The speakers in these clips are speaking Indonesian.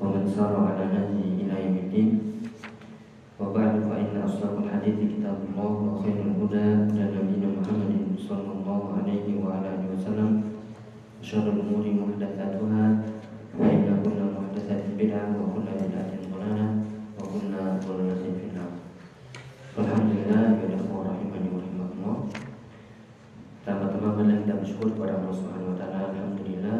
wa man sara ala nahji ila yaumiddin wa ba'du fa inna asdaqal hadithi kitabullah wa khairul huda huda nabiyina Muhammadin sallallahu alaihi wa ala alihi wasallam. Syarrul umuri muhdatsatuha wa inna kulla muhdatsatin bid'ah wa kulla bid'atin dhalalah wa kulla dhalalatin finnar Alhamdulillah ya Allah rahimani wa rahimakumullah Pertama-tama kita bersyukur kepada Allah Subhanahu wa taala. Alhamdulillah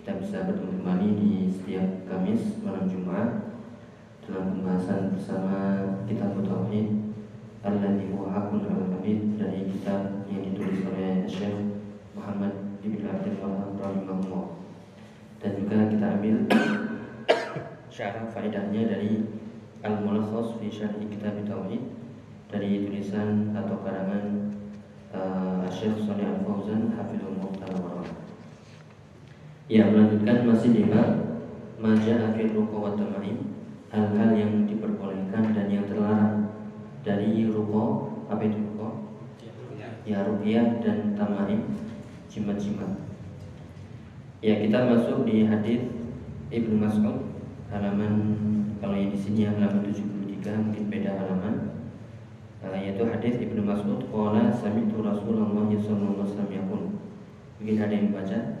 kita bisa bertemu kembali di setiap Kamis malam Jumat dalam pembahasan bersama kitab Tauhid Alladhi huwa hakun al habib dari kitab yang ditulis oleh Syekh Muhammad Ibn Abdul Wahab rahimahullah. Dan juga kita ambil syarah faedahnya dari Al-Mulakhas fi Syarhi Kitab Tauhid dari tulisan atau karangan uh, Syekh Salih Al-Fauzan Hafizullah Ta'ala Ya melanjutkan masih di bab Maja afil ruko wa Hal-hal yang diperbolehkan dan yang terlarang. Dari ruko Apa itu ruko? Ya rupiah dan tamaim Jimat-jimat. Ya kita masuk di hadis Ibnu Mas'ud Halaman Kalau yang di sini halaman 73 Mungkin beda halaman. Uh, Yaitu hadis Ibnu Mas'ud Qala sami'tu Rasulullah sallallahu alaihi wasallam Mungkin ada yang baca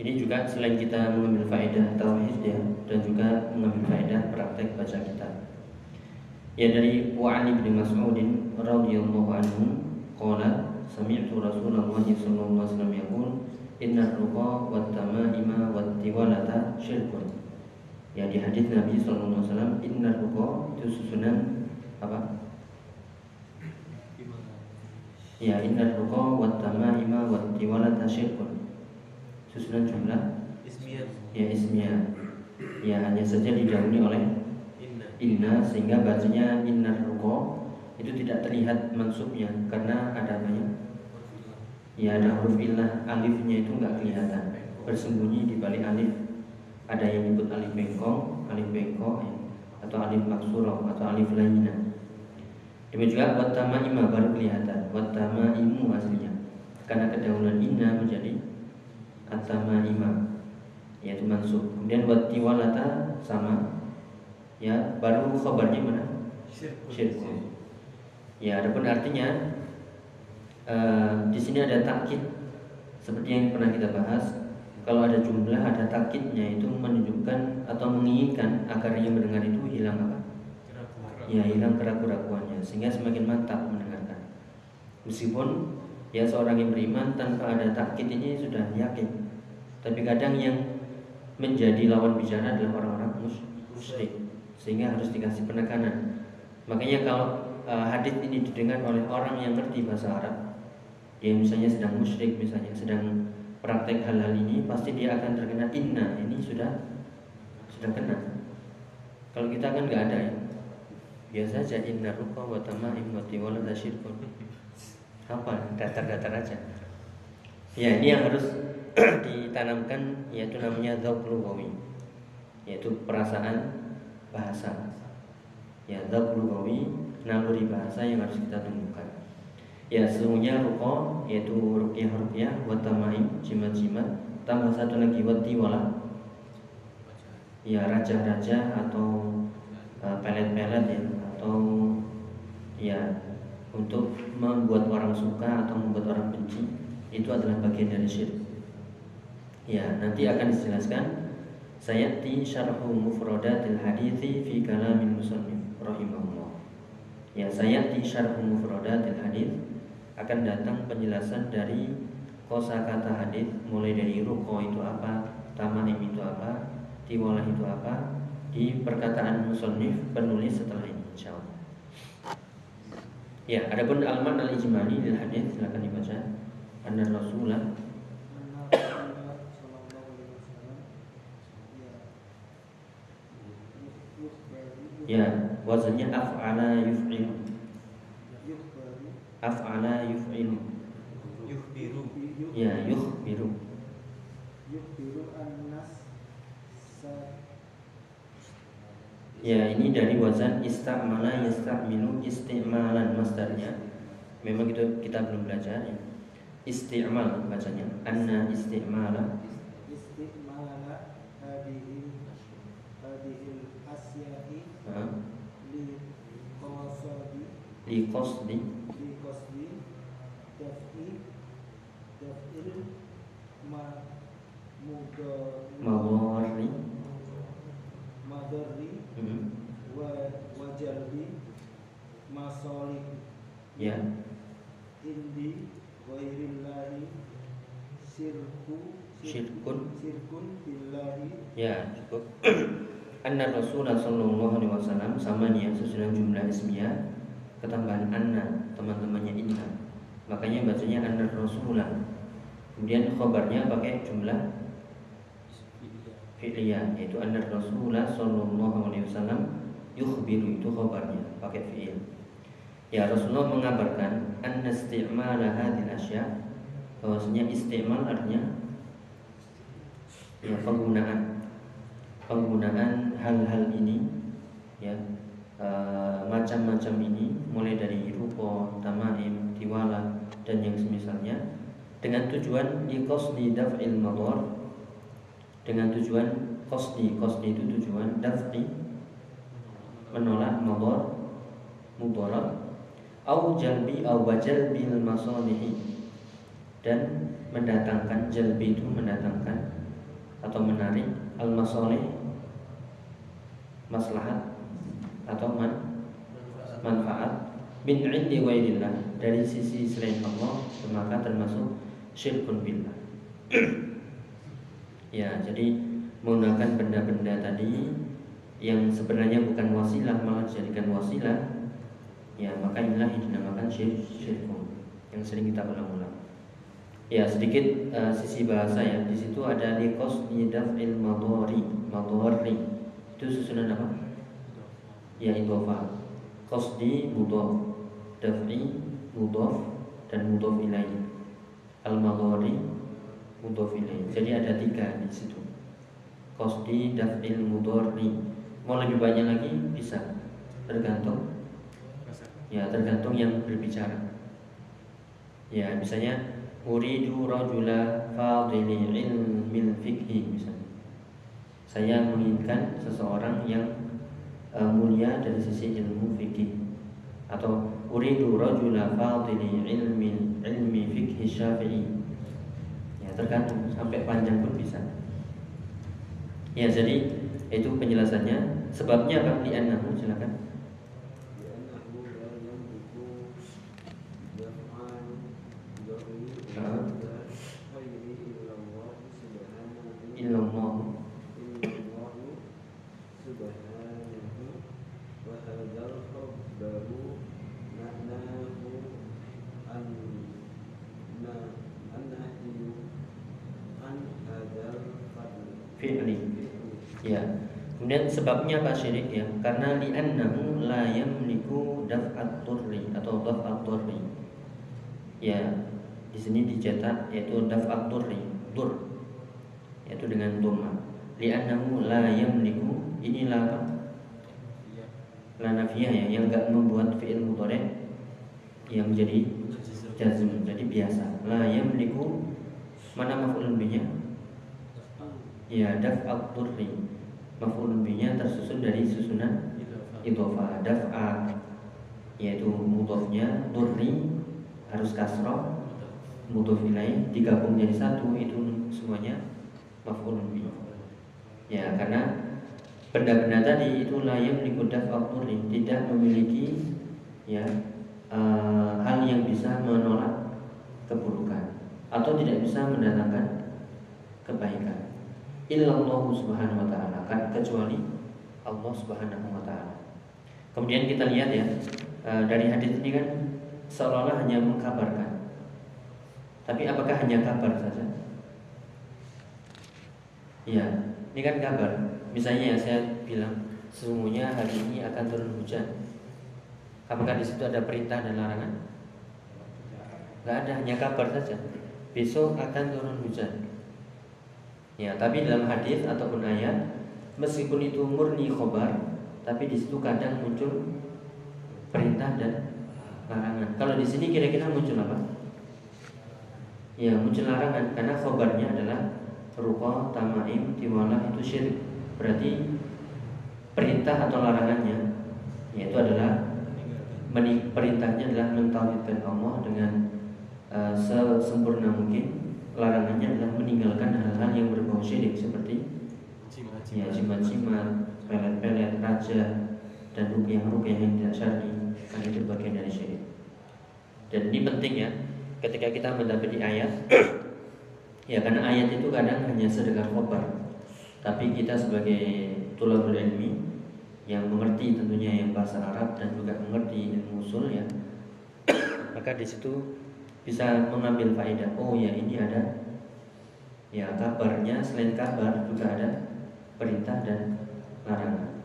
Ini juga selain kita mengambil faedah tauhid ya Dan juga mengambil faedah praktek baca kita Ya dari Wa'an bin Mas'udin radhiyallahu anhu Qala Sami'tu Rasulullah sallallahu alaihi wasallam yaqul Inna ruqa wa tamaima wa tiwalata syirkun Ya di hadis Nabi sallallahu alaihi wasallam Inna ruqa itu susunan apa? Ya inna ruqa wa tamaima wa tiwalata syirkun Susunan jumlah? Ismiyah. Ya ismiyah. Ya hanya saja didahului oleh Inna. Inna sehingga bacanya inna ruko itu tidak terlihat mansubnya karena ada banyak ya? Ada huruf ilah alifnya itu nggak kelihatan. Bersembunyi di balik alif. Ada yang nyebut alif bengkong alif bengkok ya, atau alif maksuroh atau alif lainnya. Demikian juga watama ima baru kelihatan. Watama imu aslinya karena kedahuluan inna menjadi atama ima yaitu mansub. Kemudian watiwalata sama. Ya baru khabarnya mana? Syirkun ya adapun artinya eh, di sini ada takkid seperti yang pernah kita bahas kalau ada jumlah ada takkidnya itu menunjukkan atau menginginkan agar yang mendengar itu hilang apa? Ya hilang keraguan-keraguannya sehingga semakin mantap mendengarkan. Meskipun ya seorang yang beriman tanpa ada takkid ini sudah yakin tapi kadang yang menjadi lawan bicara adalah orang-orang mus- musyrik sehingga harus dikasih penekanan. Makanya kalau uh, hadis ini didengar oleh orang yang ngerti bahasa Arab, yang misalnya sedang musyrik, misalnya sedang praktek hal-hal ini, pasti dia akan terkena inna. Ini sudah sudah kena. Kalau kita kan nggak ada ya. Biasa aja inna ruqa wa tamaim wa tiwala. Apa? Datar-datar aja. Ya, ini yang harus ditanamkan yaitu namanya dzauq. Yaitu perasaan bahasa ya dzauq naluri bahasa yang harus kita temukan ya sesungguhnya ruko yaitu rukyah rukyah wa tamaim jimat-jimat tambah satu lagi wa tiwala ya raja-raja atau uh, pelet-pelet ya atau ya untuk membuat orang suka atau membuat orang benci itu adalah bagian dari syirik. Ya, nanti akan dijelaskan. Sayati syarhu mufradatil hadithi fi kalamin musannif rahimahullah. Ya sayati syarhu mufradatil hadith. Akan datang penjelasan dari kosakata hadith mulai dari ruko itu apa tamaim itu apa tiwalah itu apa di perkataan musannif penulis setelah ini insyaallah. Ya, adapun alman al-ijmali lil hadis silakan dibaca. Anna Rasulullah Ya, wazannya af'ala yuf'il. Af'ala yuf'il. Yukhbiru. Ya, yukhbiru. Yukhbiru an-nas Ya, ini dari wazan istamala yastamilu istimalan masdarnya. Memang itu kita belum belajar ya. Istimal bacanya. Anna istimala istimala qasadi li qasdi li qasdi daf'i daf'il ma mudar mawarri madarri hmm, wa wajalbi masalih ya. Indi ghairillahi sirku Syirkun. sirkun billahi ya cukup. Anna Rasulullah Sallallahu Alaihi Wasallam sama nih ya susunan jumlah ismiyah ketambahan anna teman-temannya inna. Makanya bacanya anna Rasulullah kemudian khobarnya pakai jumlah fi'liyah yaitu anna Rasulullah sallallahu alaihi wasallam yukhbiru itu khabarnya pakai fi'il. Ya Rasulullah mengabarkan anna isti'mala hadhil asya bahwasanya isti'mal artinya ya penggunaan penggunaan hal-hal ini ya eh, macam-macam ini mulai dari ruko, tamaim, tiwala dan yang semisalnya dengan tujuan liqasdi daf'il madar dengan tujuan qasdi qasdi itu tujuan daf'i menolak madar mudarat au jalbi au wajalbil masalihi. Dan mendatangkan jalbi itu mendatangkan atau menarik al masalih maslahat atau man, manfaat min indi ghairillah dari sisi selain Allah maka termasuk syirkun billah. Ya jadi menggunakan benda-benda tadi yang sebenarnya bukan wasilah malah dijadikan wasilah ya maka inilah yang dinamakan syirk syirkun yang sering kita ulang-ulang. Ya sedikit uh, sisi bahasa ya. Di situ ada likos daf'il madori madori itu susunan apa ya idhofa qasdi mudhaf daf'i mudhaf dan mudhaf ilaih. Al madori mudhaf ilaih. Jadi ada tiga di situ. Qasdi daf'il mudhari. Mau lebih banyak lagi? Bisa. Tergantung. Ya tergantung yang berbicara. Ya misalnya uridu rajula fadili ilmil fikhi misalnya. Saya menginginkan seseorang yang uh, mulia dari sisi ilmu fikih. Atau uridu rajula fadili ilmi ilmi fikhi syafi'i. Ya tergantung sampai panjang pun bisa. Ya jadi itu penjelasannya. Sebabnya apa? Di silakan sebabnya apa syirik ya karena li'annahu la yamliku daf'at turri atau daf'at turri. Ya di sini dicetak yaitu daf'at turri dur yaitu dengan dhamma li'annahu la yamliku inilah apa? La nafiyah ya yang enggak membuat fi'il mudhari yang menjadi jazm jadi biasa. La yamliku mana maf'ulun bihi ya daf'at turri maf'ulun bihi tersusun dari susunan idhofah daf'a yaitu mudhofnya turri harus kasroh mudhof ilaih digabung jadi satu itu semuanya bihi Ya, karena benda-benda tadi itu layam likudaf akturin tidak memiliki ya uh, hal yang bisa menolak keburukan atau tidak bisa mendatangkan kebaikan. Illallah subhanahu wa ta'ala kan kecuali Allah subhanahu wa ta'ala. Kemudian kita lihat ya uh, dari hadis ini kan seolah-olah hanya mengkabarkan. Tapi apakah hanya kabar saja? Iya, ini kan kabar. Misalnya ya saya bilang sesungguhnya hari ini akan turun hujan. Apakah di situ ada perintah dan larangan? Gak ada, hanya kabar saja. Besok akan turun hujan. Ya, tapi dalam hadis ataupun ayat, meskipun itu murni khobar, tapi di situ kadang muncul perintah dan larangan. Kalau di sini kira-kira muncul apa? Ya, muncul larangan karena khobarnya adalah rupa, tamaim, tiwalah itu syirik. Berarti perintah atau larangannya yaitu adalah perintahnya adalah mentauhidkan Allah dengan uh, sesempurna mungkin. Larangannya adalah meninggalkan hal-hal yang berbau syirik seperti ya jimat-jimat, pelet-pelet, raja dan rupiah-rupiah yang tidak syar'i karena itu bagian dari syirik. Dan ini penting ya ketika kita mendapati ayat Ya karena ayat itu kadang hanya sedekah khobar Tapi kita sebagai tulabul ilmi Yang mengerti tentunya yang bahasa Arab Dan juga mengerti ilmu usul ya Maka di situ bisa mengambil faedah Oh ya ini ada Ya kabarnya selain kabar juga ada perintah dan larangan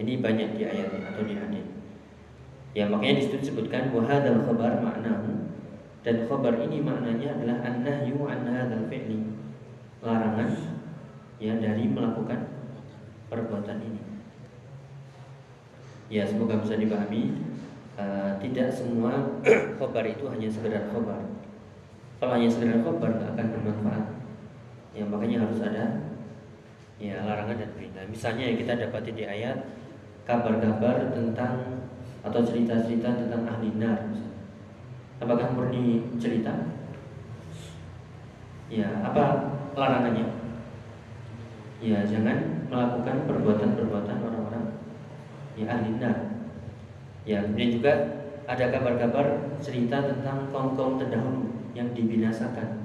Ini banyak di ayat atau di hadis Ya makanya di situ disebutkan Wahadal khabar maknahu dan khabar ini maknanya adalah an-nahyu an hadzal fi'li. Larangan ya dari melakukan perbuatan ini. Ya, semoga bisa dipahami. Uh, tidak semua khabar itu hanya sekedar khabar. Kalau hanya sekedar khabar akan bermanfaat. Ya, makanya harus ada ya larangan dan perintah. Misalnya yang kita dapati di ayat kabar-kabar tentang atau cerita-cerita tentang ahli nar Apakah murni cerita? Ya, apa larangannya? Ya, jangan melakukan perbuatan-perbuatan orang-orang ya ahli nar. Ya, kemudian juga ada kabar-kabar cerita tentang kaum-kaum terdahulu yang dibinasakan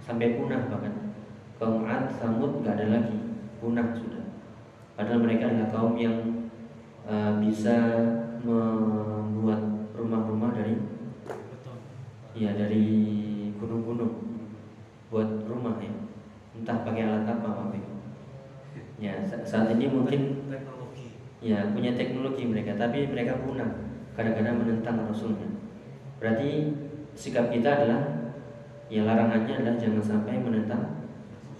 sampai punah bahkan. Kaum Ad, Samud nggak ada lagi, punah sudah. Padahal mereka adalah kaum yang uh, bisa membuat rumah-rumah dari ya dari gunung-gunung. Buat rumah ya. Entah pakai alat apa apa ya saat ini mungkin teknologi. Ya punya teknologi mereka tapi mereka punah. Kadang-kadang menentang rasulnya. Berarti sikap kita adalah ya larangannya adalah jangan sampai menentang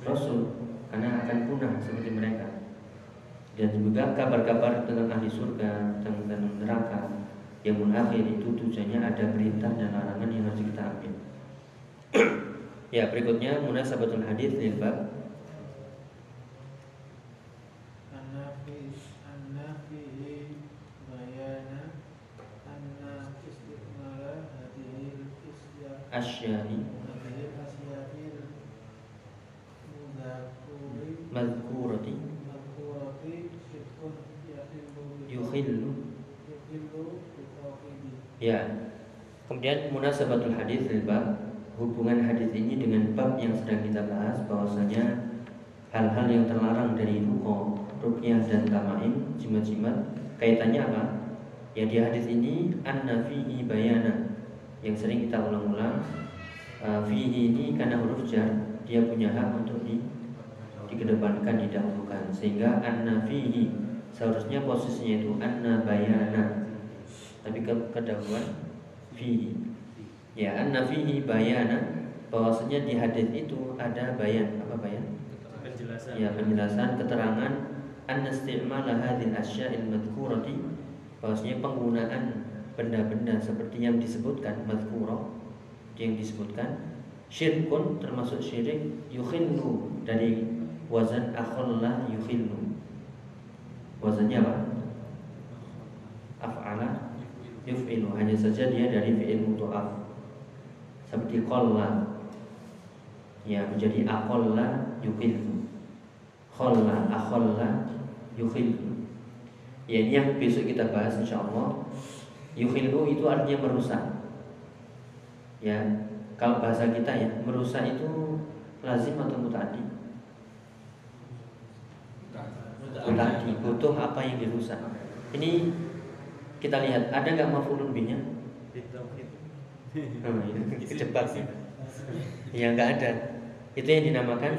rasul karena akan punah seperti mereka. Dan juga kabar-kabar tentang ahli surga tentang neraka. Yang akhir itu tujuannya ada perintah dan larangan yang harus kita ambil. ya berikutnya munasabatul hadis lil bab asyahi madhkurati. Yukhillu Ya. Kemudian munasabatul hadis lil bab, hubungan hadis ini dengan bab yang sedang kita bahas bahwasanya hal-hal yang terlarang dari ruko, rukyah dan tamaim, jimat-jimat, kaitannya apa? Ya di hadis ini anna fihi bayana. Yang sering kita ulang-ulang uh, fihi ini karena huruf jar. Dia punya hak untuk di dikedepankan didahulukan sehingga anna fihi seharusnya posisinya itu anna bayana. Tapi ke kedahuluan fi ya anna fihi bayana bahwasanya di hadis itu ada bayan. Apa bayan? Penjelasan. Ya penjelasan keterangan anna istimala hadhil asya'il madhkurati bahwasanya penggunaan benda-benda seperti yang disebutkan madhkurah yang disebutkan syirkun termasuk syirik yukhillu dari wazan akhalla yukhillu wazannya apa af'ala yuf'ilu hanya saja dia dari fi'il mudhaf seperti qalla ya menjadi aqalla yuqillu Kholla, akholla, yukhillu. Ya ini yang besok kita bahas insya Allah. Yukhillu itu artinya merusak. Ya, kalau bahasa kita ya merusak itu lazim atau mutadi? Mutadi, butuh apa yang dirusak. Ini kita lihat ada nggak mafulun binya? Oh, ini kejebak ya. Nggak ada. Itu yang dinamakan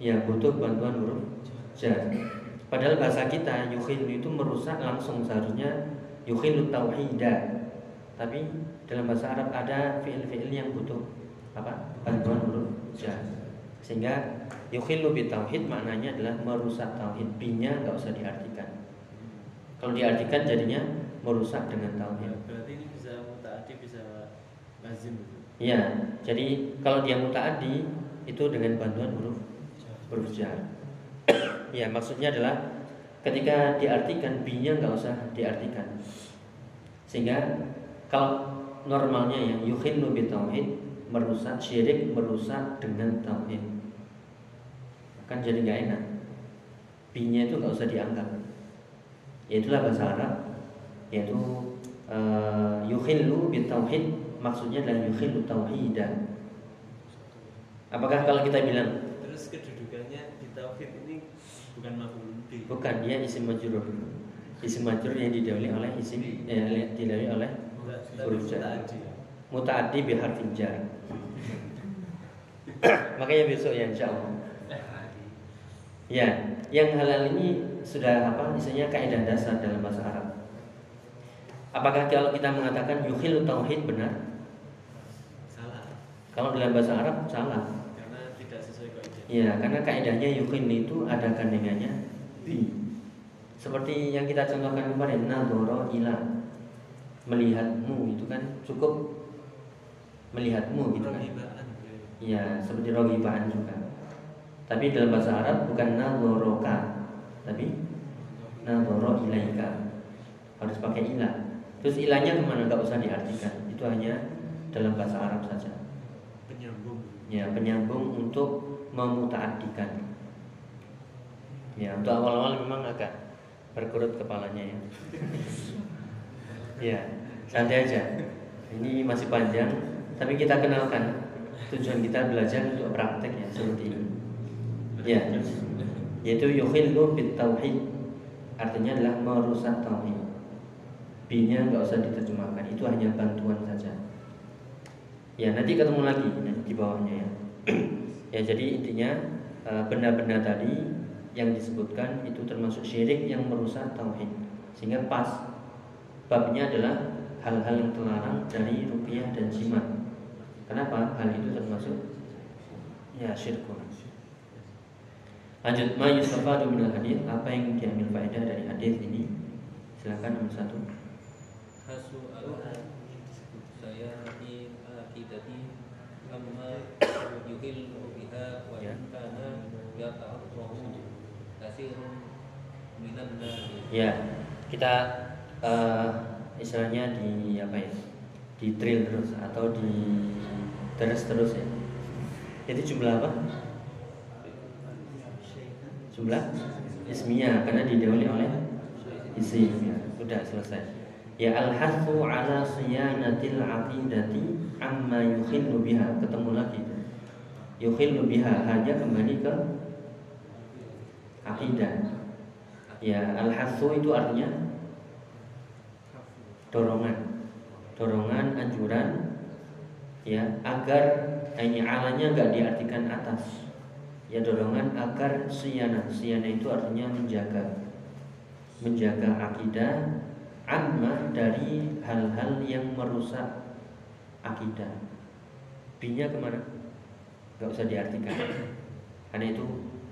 ya butuh bantuan huruf jar. Padahal bahasa kita yukhilu itu merusak langsung seharusnya yukhilu tauhida. Tapi dalam bahasa Arab ada fiil-fiil yang butuh apa? bantuan huruf jar. Sehingga yukhilu tauhid maknanya adalah merusak tauhid. Binya nggak usah diartikan. Kalau diartikan jadinya merusak dengan tauhid. Berarti ini bisa mutaati bisa lazim. Ya, jadi kalau dia mutaadi itu dengan bantuan huruf huruf jar. ya, maksudnya adalah ketika diartikan binya nggak usah diartikan. Sehingga kalau normalnya ya yukhillu tauhid merusak syirik merusak dengan tauhid. Kan jadi nggak enak. Binya itu nggak usah dianggap. Ya itulah bahasa Arab yaitu uh, yukhillu tauhid maksudnya adalah yukhillu tauhidan. Apakah kalau kita bilang Terus kedudukannya di tauhid ini bukan maf'ul bukan dia isim majrur. Isim majrur yang didahului oleh isim eh, didahului oleh Huruf jar. mutaati. mutaaddi bi harfin jar. Makanya besok ya insya Allah. Ya, yang halal ini sudah apa? Misalnya kaidah dasar dalam bahasa Arab. Apakah kalau kita mengatakan yukhil tauhid benar? Salah. Kalau dalam bahasa Arab salah. Karena tidak sesuai kaidah. Ya, karena kaidahnya yukhil itu ada kandungannya bi. Seperti yang kita contohkan kemarin, nadoro ila melihatmu itu kan cukup melihatmu gitu kan. Rogibaan. Ya, seperti rogibaan juga. Tapi dalam bahasa Arab bukan nadoroka, tapi nadoro ilaika. Harus pakai ilah. Terus ilahnya ke mana? Gak usah diartikan. Itu hanya dalam bahasa Arab saja. Penyambung. Ya, penyambung untuk memutaadikan. Ya, untuk awal-awal memang agak berkerut kepalanya ya. ya, santai aja. Ini masih panjang, tapi kita kenalkan tujuan kita belajar untuk praktek ya seperti ini. Ya, yaitu yukhillu bit tauhid. Artinya adalah merusak tauhid. B-nya nggak usah diterjemahkan, itu hanya bantuan saja. Ya, nanti ketemu lagi nanti di bawahnya ya. ya, jadi intinya eh, benda-benda tadi yang disebutkan itu termasuk syirik yang merusak tauhid. Sehingga pas babnya adalah hal-hal yang terlarang dari rupiah dan jimat. Kenapa? Hal itu termasuk ya syirkun. Lanjut, ma yustafadu minal hadis, apa yang diambil faedah dari hadis ini? Silakan nomor satu. hasu saya di akidati amma yuhil biha wa Ya. in kana yata'arrahu kasirun minan Ya, kita eh, istilahnya di apa ya? Di drill terus atau di terus terus ya. Jadi jumlah apa? Jumlah ismiyah karena didahului oleh isim ya. Sudah selesai. Ya al-hathu ala siyanatil aqidati amma yukhillu biha. Ketemu lagi. Yukhillu biha hanya kembali ke akidah. Ya, al-hathu itu artinya dorongan. Dorongan, anjuran ya, agar ini alanya enggak diartikan atas. Ya dorongan agar siyana. Siyana itu artinya menjaga. Menjaga akidah amma dari hal-hal yang merusak akidah. Binya ke mana? Gak usah diartikan. Karena itu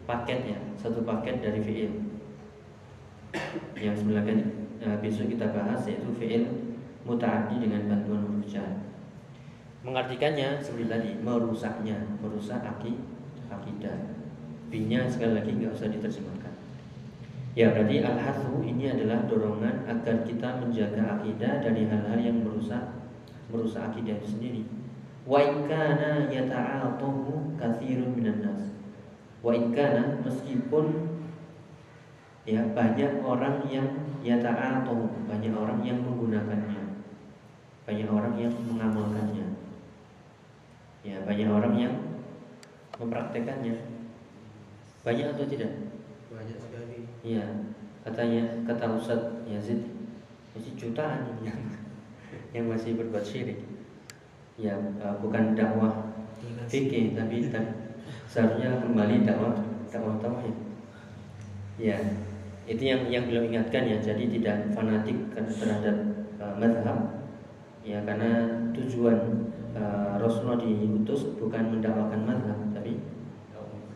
paket ya, satu paket dari fiil. Yang sebelah kan eh, besok kita bahas yaitu fiil mutaaddi dengan bantuan huruf. Mengartikannya seperti tadi, merusaknya, merusak aki, akidah. Binya sekali lagi nggak usah diterjemahkan. Ya berarti al ini adalah dorongan agar kita menjaga akidah dari hal-hal yang merusak merusak akidah itu sendiri. Wa in kana yata'atahu katsirun minan nas. Wa inkana meskipun ya banyak orang yang yata'atu, banyak orang yang menggunakannya. Banyak orang yang mengamalkannya. Ya, banyak orang yang mempraktekannya. Banyak atau tidak? banyak sekali Iya, katanya kata Ustaz Yazid masih jutaan yang yang masih berbuat syirik. Ya, eh, bukan dakwah fikih tapi seharusnya kembali dakwah dakwah tauhid. Ya, itu yang yang beliau ingatkan ya. Jadi tidak fanatik terhadap uh, madhab. Ya, karena tujuan uh, Rasulullah diutus bukan mendakwakan madhab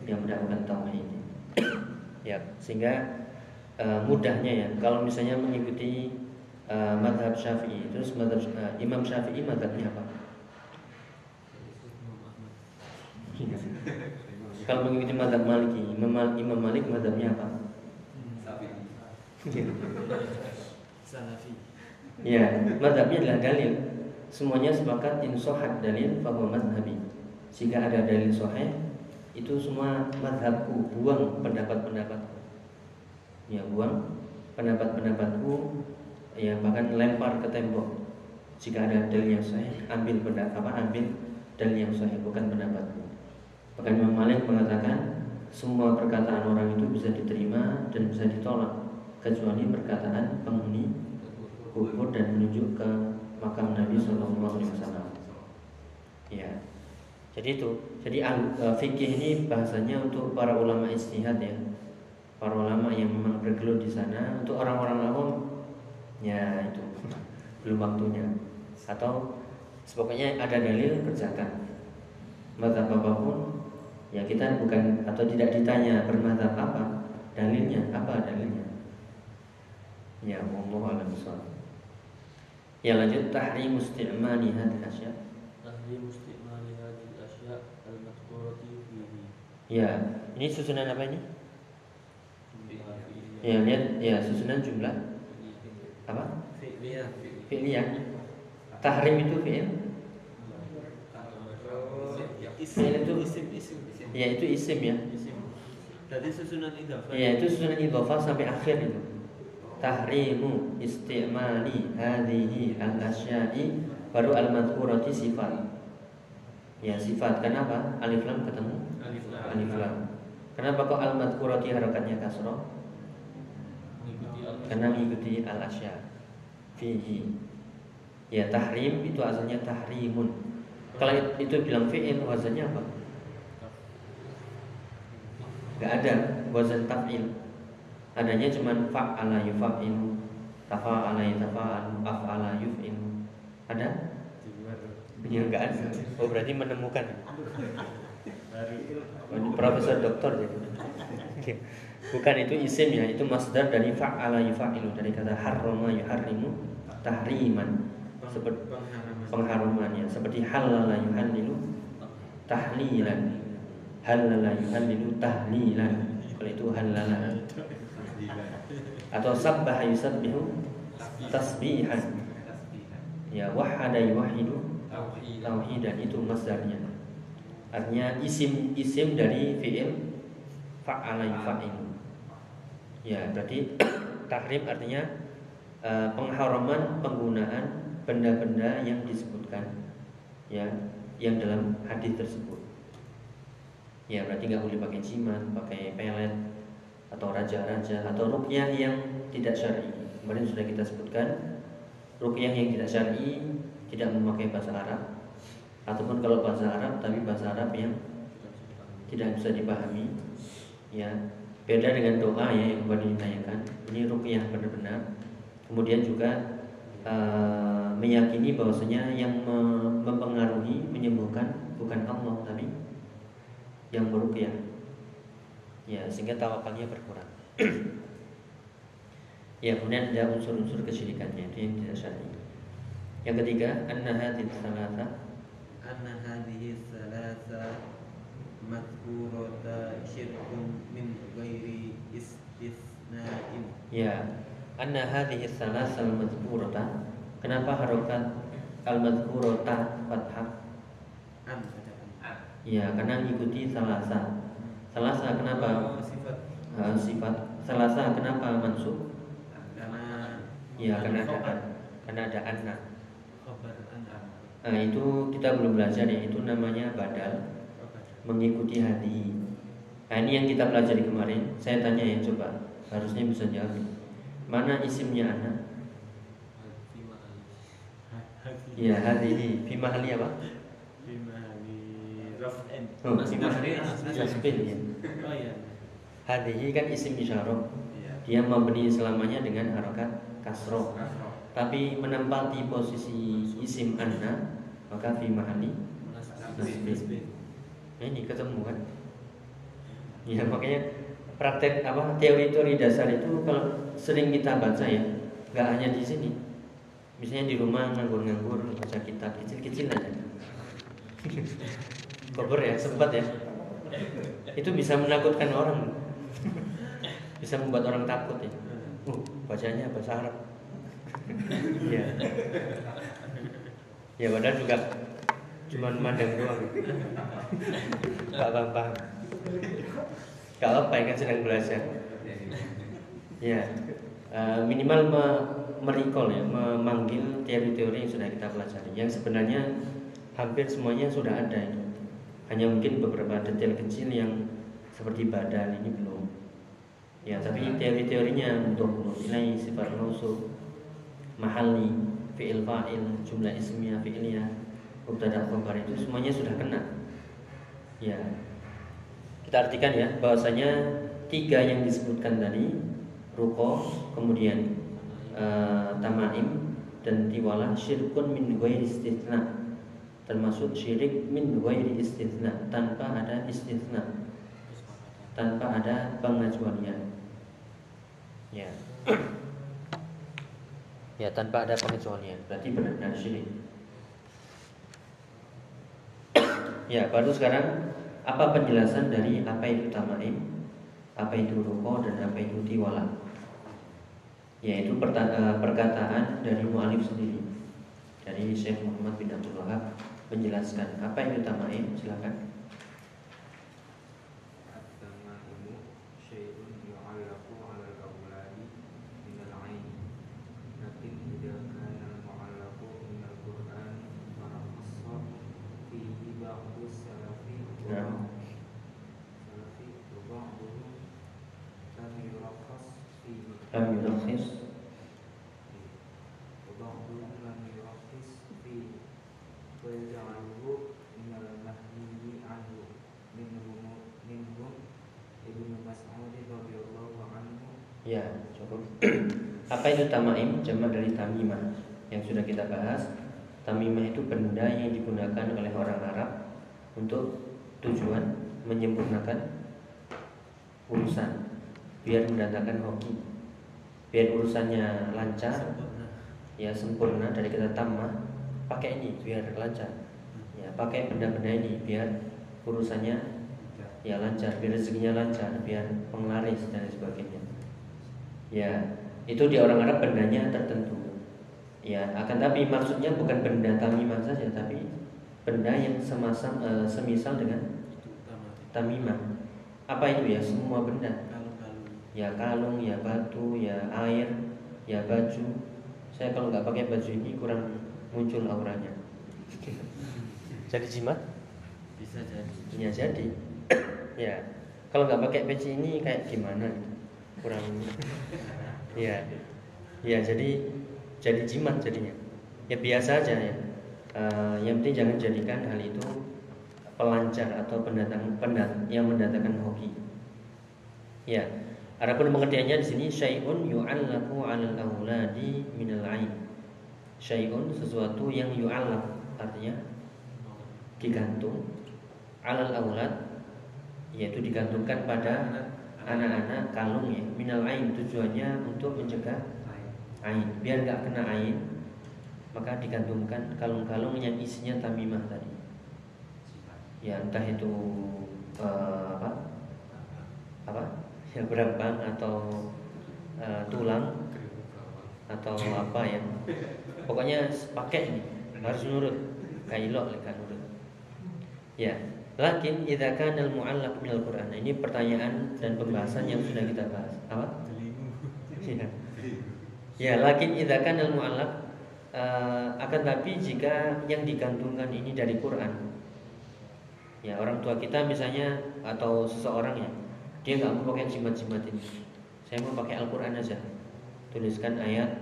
yang mendakwakan tauhid. ya, sehingga uh, mudahnya ya. Kalau misalnya mengikuti uh, madhab Syafi'i, terus madhab uh, Imam Syafi'i madhabnya apa? Kalau mengikuti madhab Maliki, Imam, Mal- Imam Malik madhabnya apa? Salafi Ya, madhabnya adalah dalil. Semuanya sepakat insohat dalil bahwa madhabi. Jika ada dalil soheh, itu semua madhabku, buang pendapat-pendapatku. Ya, buang pendapat-pendapatku, ya bahkan lempar ke tembok. Jika ada dalil yang sahih, ambil pendapat apa? Ambil dalil yang sahih, bukan pendapatku. Bahkan Imam Malik mengatakan semua perkataan orang itu bisa diterima dan bisa ditolak kecuali perkataan penghuni kubur dan menunjuk ke makam Nabi Shallallahu Alaihi Wasallam. Ya, jadi itu. Jadi eh, fikih ini bahasanya untuk para ulama istihad ya, para ulama yang memang bergelut di sana. Untuk orang-orang awam, ya itu belum waktunya. Atau sebagainya ada dalil kerjakan. Mazhab apa pun, ya kita bukan atau tidak ditanya bermazhab apa, dalilnya apa dalilnya. Ya, wallahu a'lam. Ya lanjut tahrim isti'mali hadhihi asya. Tahrim istimali hadhihi al-asya' al-madhkurati fihi. Ya, ini susunan apa ini? Ya, lihat ya susunan jumlah apa? fi'liyah Fi'liyah. Tahrim itu fi'il. isim Fi'il itu isim isim ya itu isim ya. tadi susunan idhafah Ya, itu susunan idhofah sampai akhir itu. Tahrimu isti'mali hadhihi al-asya'i baru al-madhkurati sifat. Ya, sifat. Kenapa? Alif lam ketemu? Alif lam. Kenapa kok al-madhkurati harakatnya kasroh? Mengikuti al Karena mengikuti al-asya fihi. Ya, tahrim itu asalnya tahrimun. Kalau itu bilang fi'il, wazannya apa? Gak ada wazan taf'il. Adanya cuma fa'ala yufa'il, tafa'ala yatafa'al, af'ala yuf'il. Ada? Ya enggak ada. Oh berarti menemukan. Profesor doktor jadi. Bukan itu isim ya, itu masdar dari fa'ala yufa'ilu dari kata harrama yuharrimu tahriman. Seperti pengharaman ya, seperti halala yuhallilu tahlilan. Halala yuhallilu tahlilan. Kalau itu halala. Atau sabbaha yusabbihu tasbihan. Ya wahada yuwahidu tauhidan itu masdarnya. Artinya isim isim dari fi'il fa'ala yufa'ilu. Ya, berarti tahrim artinya eh, pengharaman penggunaan benda-benda yang disebutkan ya yang dalam hadis tersebut. Ya, berarti nggak boleh pakai jimat, pakai pelet atau raja-raja atau rukyah yang tidak syar'i. Kemarin sudah kita sebutkan rukyah yang tidak syar'i tidak memakai bahasa Arab ataupun kalau bahasa Arab tapi bahasa Arab yang tidak bisa dipahami ya beda dengan doa ya yang kemarin ditanyakan. Ini rukyah benar-benar. Kemudian juga eh, meyakini bahwasanya yang me- mempengaruhi menyembuhkan bukan Allah tapi yang merukyah. Ya sehingga tawakalnya berkurang. Ya kemudian ada unsur-unsur kesyirikannya itu yang tidak syar'i. Yang ketiga anna hadhihi thalatha anna hadhihi thalatha madhkurata syirkun min ghairi istisna'in Ya, anna hadhihi thalatha al-madhkurata. Kenapa harokat al-madhkurata fathah? an Ya, karena mengikuti salasa. Selasa kenapa? Oh, sifat Eh, sifat Selasa kenapa mansub? karena Ya karena ada karena ada anak. Nah, itu kita belum belajar ya, itu namanya badal mengikuti hati. Nah, ini yang kita pelajari kemarin. Saya tanya ya coba, harusnya bisa jawab. Mana isimnya anak? Fima alif. Ya, hati. Fi mahali apa? bimani raf'in Oh, Masih fi mahali masih- nasbin ya. oh iya Hadihi kan isim isyarah. iya Dia memberi selamanya dengan harokat kasroh. Kasroh. Tapi menempati posisi isim anna maka fi mahali nasbin. Nah, ini ketemu kan? Ya makanya praktek apa teori-teori dasar itu kalau sering kita baca ya, nggak hanya di sini. Misalnya di rumah nganggur-nganggur baca kitab kecil-kecil aja. Kober ya sempat ya. Itu bisa menakutkan orang. Bisa membuat orang takut ya. Uh, bacanya bahasa Arab. Iya. Ya padahal juga cuman mandang doang. Gak apa-apa. Gak apa ya kan sedang belajar. Ya, eh, minimal me- merecall ya, memanggil teori-teori yang sudah kita pelajari. Yang sebenarnya hampir semuanya sudah ada ini. Hanya mungkin beberapa detail kecil yang seperti badan ini belum. Ya, tapi teori-teorinya untuk nilai sifat mausuf, mahali, fi'il fa'il, jumlah ismiyah, fi'iliyah, mubtada khabar itu semuanya sudah kena. Ya. Kita artikan ya bahwasanya tiga yang disebutkan tadi ruko, kemudian eh, tamaim dan tiwalah syirkun min ghairi istitsna. Termasuk syirik min ghairi istitsna tanpa ada istitsna, tanpa ada pengecualian. Ya. Ya tanpa ada pengecualian berarti benar-benar syirik. Ya, baru sekarang apa penjelasan dari apa itu tamaim, apa itu ruko dan apa itu tiwala? Yaitu eh, perkataan dari mualif sendiri. Dari Syekh Muhammad bin Abdul Wahab menjelaskan apa itu tamaim, silakan. Apa itu tamaim? Jamak dari tamimah yang sudah kita bahas. Tamimah itu benda yang digunakan oleh orang Arab untuk tujuan menyempurnakan urusan biar mendatangkan hoki. Biar urusannya lancar sempurna. ya sempurna dari kata tamah pakai ini biar lancar. Ya pakai benda-benda ini biar urusannya ya lancar biar rezekinya lancar biar penglaris dan sebagainya. Ya itu di orang Arab bendanya tertentu. Ya akan tapi maksudnya bukan benda tamimah saja tapi benda yang semasam eh, semisal dengan tamimah apa itu ya? Semua benda? Kalung-kalung. Ya kalung ya batu ya air ya baju. Saya kalau nggak pakai baju ini kurang muncul auranya. Jadi jimat? Bisa jadi. Ya jadi. Ya kalau nggak pakai peci ini kayak gimana gitu. kurang ya ya jadi jadi jimat jadinya. Ya biasa aja ya. Eh, yang penting jangan jadikan hal itu pelancar atau pendatang pendat yang mendatangkan hoki. Ya Adapun pengertiannya di sini syai'un yu'allaqu 'alal auladi minal 'ain. Syai'un sesuatu yang yu'allaq artinya digantung 'alal aulad yaitu digantungkan pada anak-anak kalung ya minal 'ain tujuannya untuk mencegah ain. Biar nggak kena ain maka digantungkan kalung-kalung yang isinya tamimah tadi. Ya entah itu eh, apa? Apa? Ya berambang atau eh, tulang atau apa ya. Pokoknya pakai ini harus nurut. Kailok kan nurut. Ya Lakin idza kana al-mu'allaq min al-Qur'an. Ini pertanyaan dan pembahasan yang sudah kita bahas. Apa? Delimu. Ya. Lakin idza kana al-mu'allaq eh, akan tapi jika yang digantungkan ini dari Quran. Ya, orang tua kita misalnya atau seseorang ya, dia nggak mau pakai jimat-jimat ini. Saya mau pakai Al-Qur'an aja. Tuliskan ayat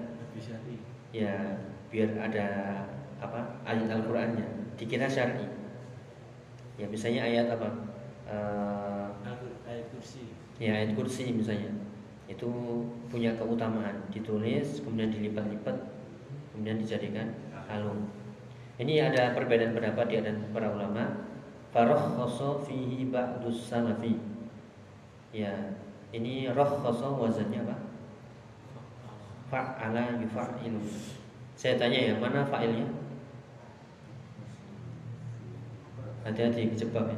ya biar ada apa ayat Al-Qur'annya dikira syar'i. Ya misalnya ayat apa? Aku ayat kursi. ya ayat kursi misalnya. Itu punya keutamaan. Ditulis kemudian dilipat-lipat kemudian dijadikan kalung. Ini ada perbedaan pendapat di antara para ulama. Faroh fihi ba'dus salafi. Ya ini roh wazannya apa? Fa'ala yufa'ilu saya tanya ya mana fa'ilnya hati-hati kejebak ya?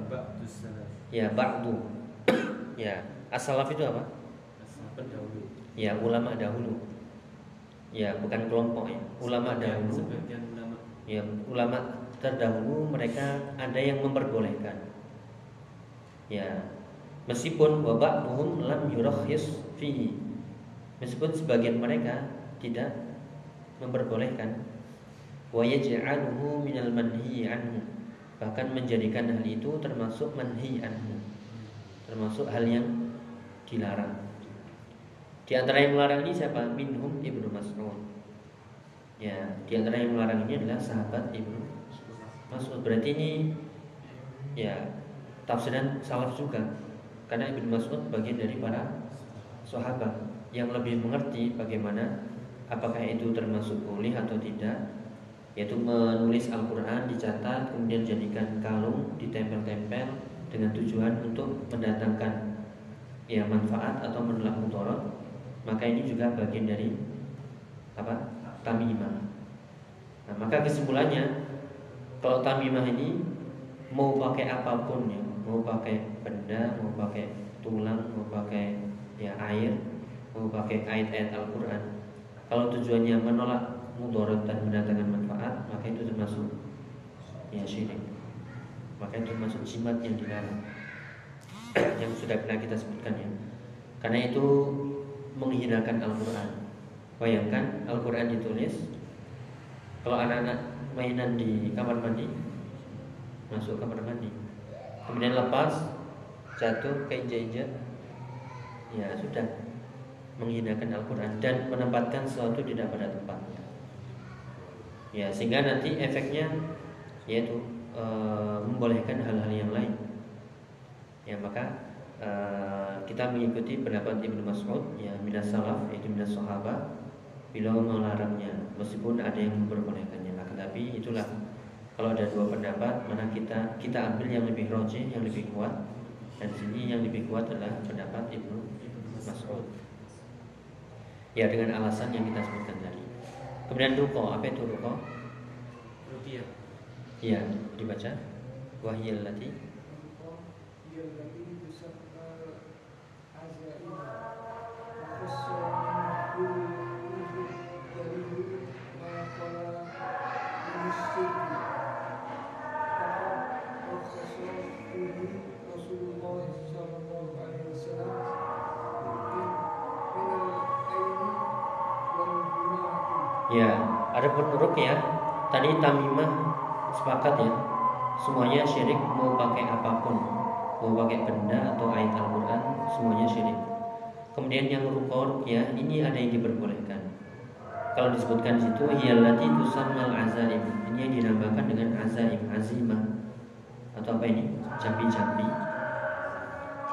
Ya ba'du ya as-salaf itu apa? Pendahulu. ya ulama dahulu. Ya bukan kelompok ya. Ulama Sebagian- dahulu. Sebagian ulama. ya ulama terdahulu mereka ada yang memperbolehkan. Ya meskipun wabak buhum lam yurakhis fihi. Meskipun sebagian mereka tidak memperbolehkan. Wa yaj'aluhu minal manhi anhu bahkan menjadikan hal itu termasuk manhi anhu. Termasuk hal yang dilarang. Di antara yang melarang ini siapa? Minhum ibnu Mas'ud. Ya di antara yang melarang ini adalah sahabat ibnu Mas'ud. Berarti ini ya tafsiran salaf juga. Karena ibnu Mas'ud bagian dari para sahabat yang lebih mengerti bagaimana apakah itu termasuk boleh atau tidak yaitu menulis Al-Quran dicatat kemudian jadikan kalung ditempel-tempel dengan tujuan untuk mendatangkan ya manfaat atau menolak mudarat. Maka ini juga bagian dari apa? Tamimah. Nah, maka kesimpulannya kalau tamimah ini mau pakai apa pun ya mau pakai benda mau pakai tulang mau pakai ya air mau pakai ayat-ayat Al-Quran kalau tujuannya menolak mudarat dan mendatangkan manfaat maka itu termasuk ya syirik. Maka itu termasuk jimat yang dilarang. Yang sudah pernah kita sebutkan ya. Karena itu menghinakan Al-Quran. Bayangkan Al-Quran ditulis kalau anak-anak mainan di kamar mandi masuk kamar mandi. Kemudian lepas jatuh keinjak-injak ya sudah menghinakan Al-Quran dan menempatkan sesuatu tidak pada tempatnya ya sehingga nanti efeknya yaitu e, membolehkan hal-hal yang lain. Ya maka e, kita mengikuti pendapat Ibnu Mas'ud ya minas salaf yaitu minas sahabat beliau melarangnya meskipun ada yang memperbolehkannya. Nah, tetapi itulah kalau ada dua pendapat mana kita kita ambil yang lebih rojih yang lebih kuat dan sini yang lebih kuat adalah pendapat Ibnu Mas'ud. Ya dengan alasan yang kita sebutkan tadi kemudian ruko apa itu ruko? Rupiah. ya dibaca. Wahyil lati Ya, ada penuruk ya. Tadi tamimah sepakat ya. Semuanya syirik mau pakai apa pun, mau pakai benda atau ayat Al-Qur'an, semuanya syirik. Kemudian yang rukor ya, ini ada yang diperbolehkan. Kalau disebutkan di situ hiyallati tusammal azaim. Ini yang dinamakan dengan azaim, azimah. Atau apa ini? Jambi-jambi.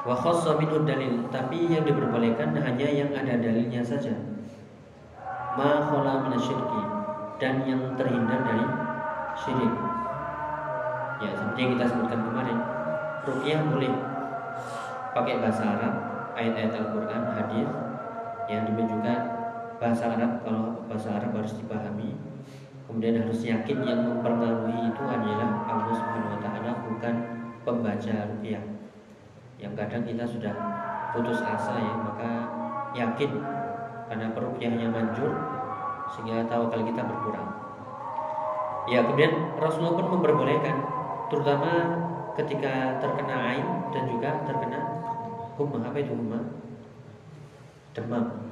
Wa khassa dalil, tapi yang diperbolehkan hanya yang ada dalilnya saja ma khala minasyirki dan yang terhindar dari syirik. Ya, seperti yang kita sebutkan kemarin, ruqyah boleh pakai bahasa Arab, ayat-ayat Al-Qur'an, hadis yang juga bahasa Arab kalau bahasa Arab harus dipahami. Kemudian harus yakin yang mempengaruhi itu adalah Allah Subhanahu wa taala bukan pembaca ruqyah. Yang kadang kita sudah putus asa ya, maka yakin karena peruqyahnya manjur sehingga tawakal kita berkurang. Ya, kemudian Rasulullah pun memperbolehkan terutama ketika terkena ain dan juga terkena humma. Apa itu humma? Demam.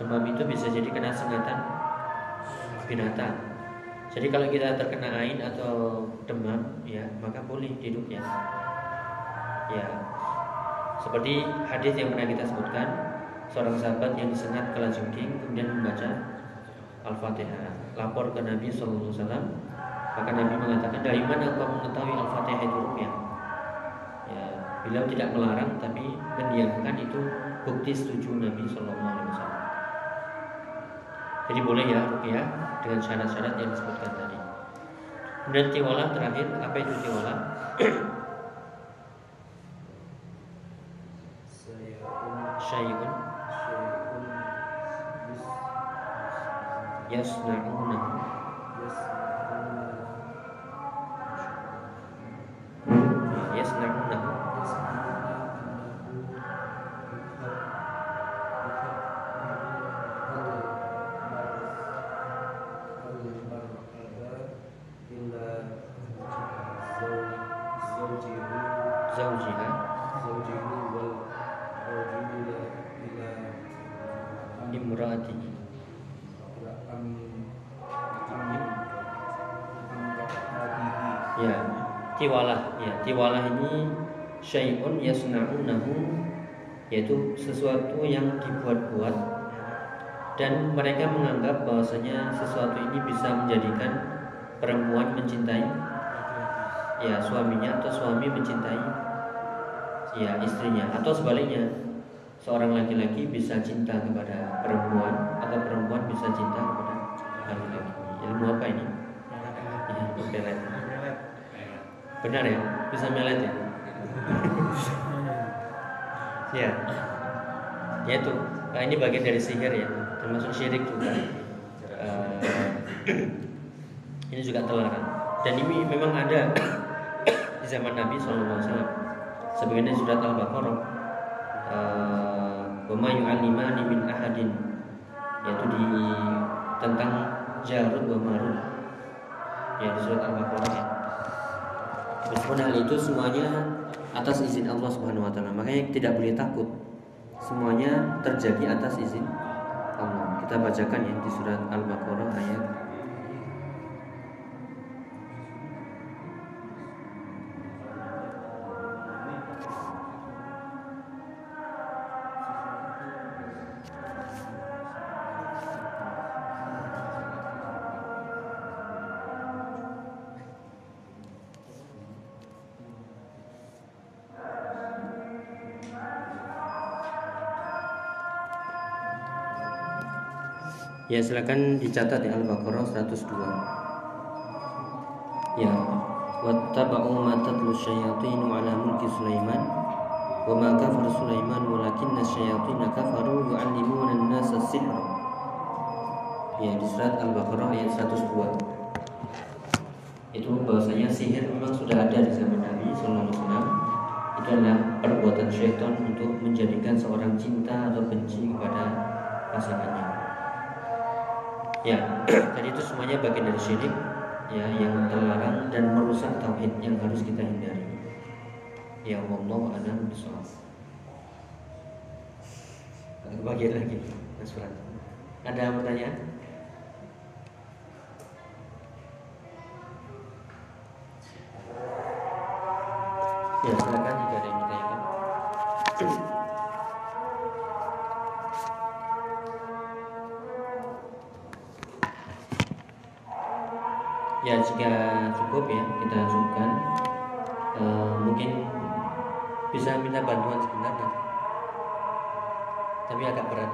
Demam itu bisa jadi kena sengatan binatang. Jadi kalau kita terkena ain atau demam, ya maka boleh duduk ya. Ya, seperti hadis yang pernah kita sebutkan, seorang sahabat yang disengat kalajengking kemudian membaca Al-Fatihah, lapor ke Nabi Sallallahu Alaihi Wasallam, maka Nabi mengatakan dari mana engkau mengetahui Al-Fatihah itu rupiah? Ya, beliau tidak melarang tapi mendiamkan itu bukti setuju Nabi Sallallahu Alaihi Wasallam. Jadi boleh ya rupiah dengan syarat-syarat yang disebutkan tadi. Kemudian tiwala terakhir, apa itu tiwala? yasna'una. Yasna'unahu zawjiha. Imraatihi. ya tiwalah ya tiwalah ini syai'un yasna'unahu yaitu sesuatu yang dibuat-buat. Dan mereka menganggap bahwasanya sesuatu ini bisa menjadikan perempuan mencintai ya suaminya atau suami mencintai ya istrinya. Atau sebaliknya seorang laki-laki bisa cinta kepada perempuan atau perempuan bisa cinta kepada laki-laki. Ilmu apa ini? Ya benar ya? Bisa melet ya? Ya ya itu. Nah, ini bagian dari sihir ya. Termasuk syirik juga. Eh, ini juga terlarang dan ini memang ada di zaman Nabi SAW sebagaimana surat Al-Baqarah eh, wa ma yu'allimani min ahadin. Yaitu di tentang Jarud wa Marud. Ya di surat Al-Baqarah. ya Meskipun hal itu semuanya atas izin Allah Subhanahu wa taala. Makanya tidak boleh takut. Semuanya terjadi atas izin Allah. Kita bacakan ya di surat Al-Baqarah ayat Ya silakan dicatat ya Al-Baqarah 102. Ya. Wattaba'u ma tatlu syayatin ala mulki Sulaiman wa ma kafara Sulaiman walakinna syayatin kafaru yu'allimuna an-nasa sihr. Ya di surat Al-Baqarah ayat 102. Itu bahwasanya sihir memang sudah ada di zaman Nabi sallallahu alaihi wasallam. Itu adalah perbuatan syaitan untuk menjadikan seorang cinta atau benci kepada pasangannya. Ya, jadi itu semuanya bagian dari syirik ya yang terlarang dan merusak tauhid yang harus kita hindari. Ya Allah a'lam bishawab. Ada bagian lagi, Mas. Ada pertanyaan? Ya, Ya jika cukup ya kita cukupkan Eh, Mungkin bisa minta bantuan sebentar nanti. Tapi agak berat.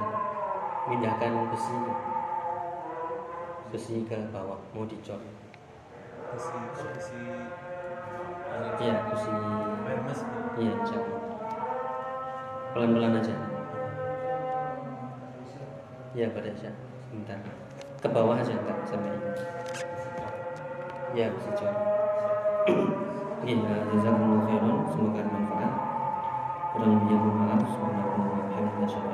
Mindahkan besi Besi ke bawah Mau dicor. Besi besi. Ya besi. Mas Iya insya Allah. Pelan-pelan aja. Ya pada aja Sebentar. Ke bawah aja enggak sampai ini ya bisa Beginilah ya, jazakumullah khairan. Semoga bermanfaat. Kurang lebih mohon maaf. semoga wa bihamdihi asyhadu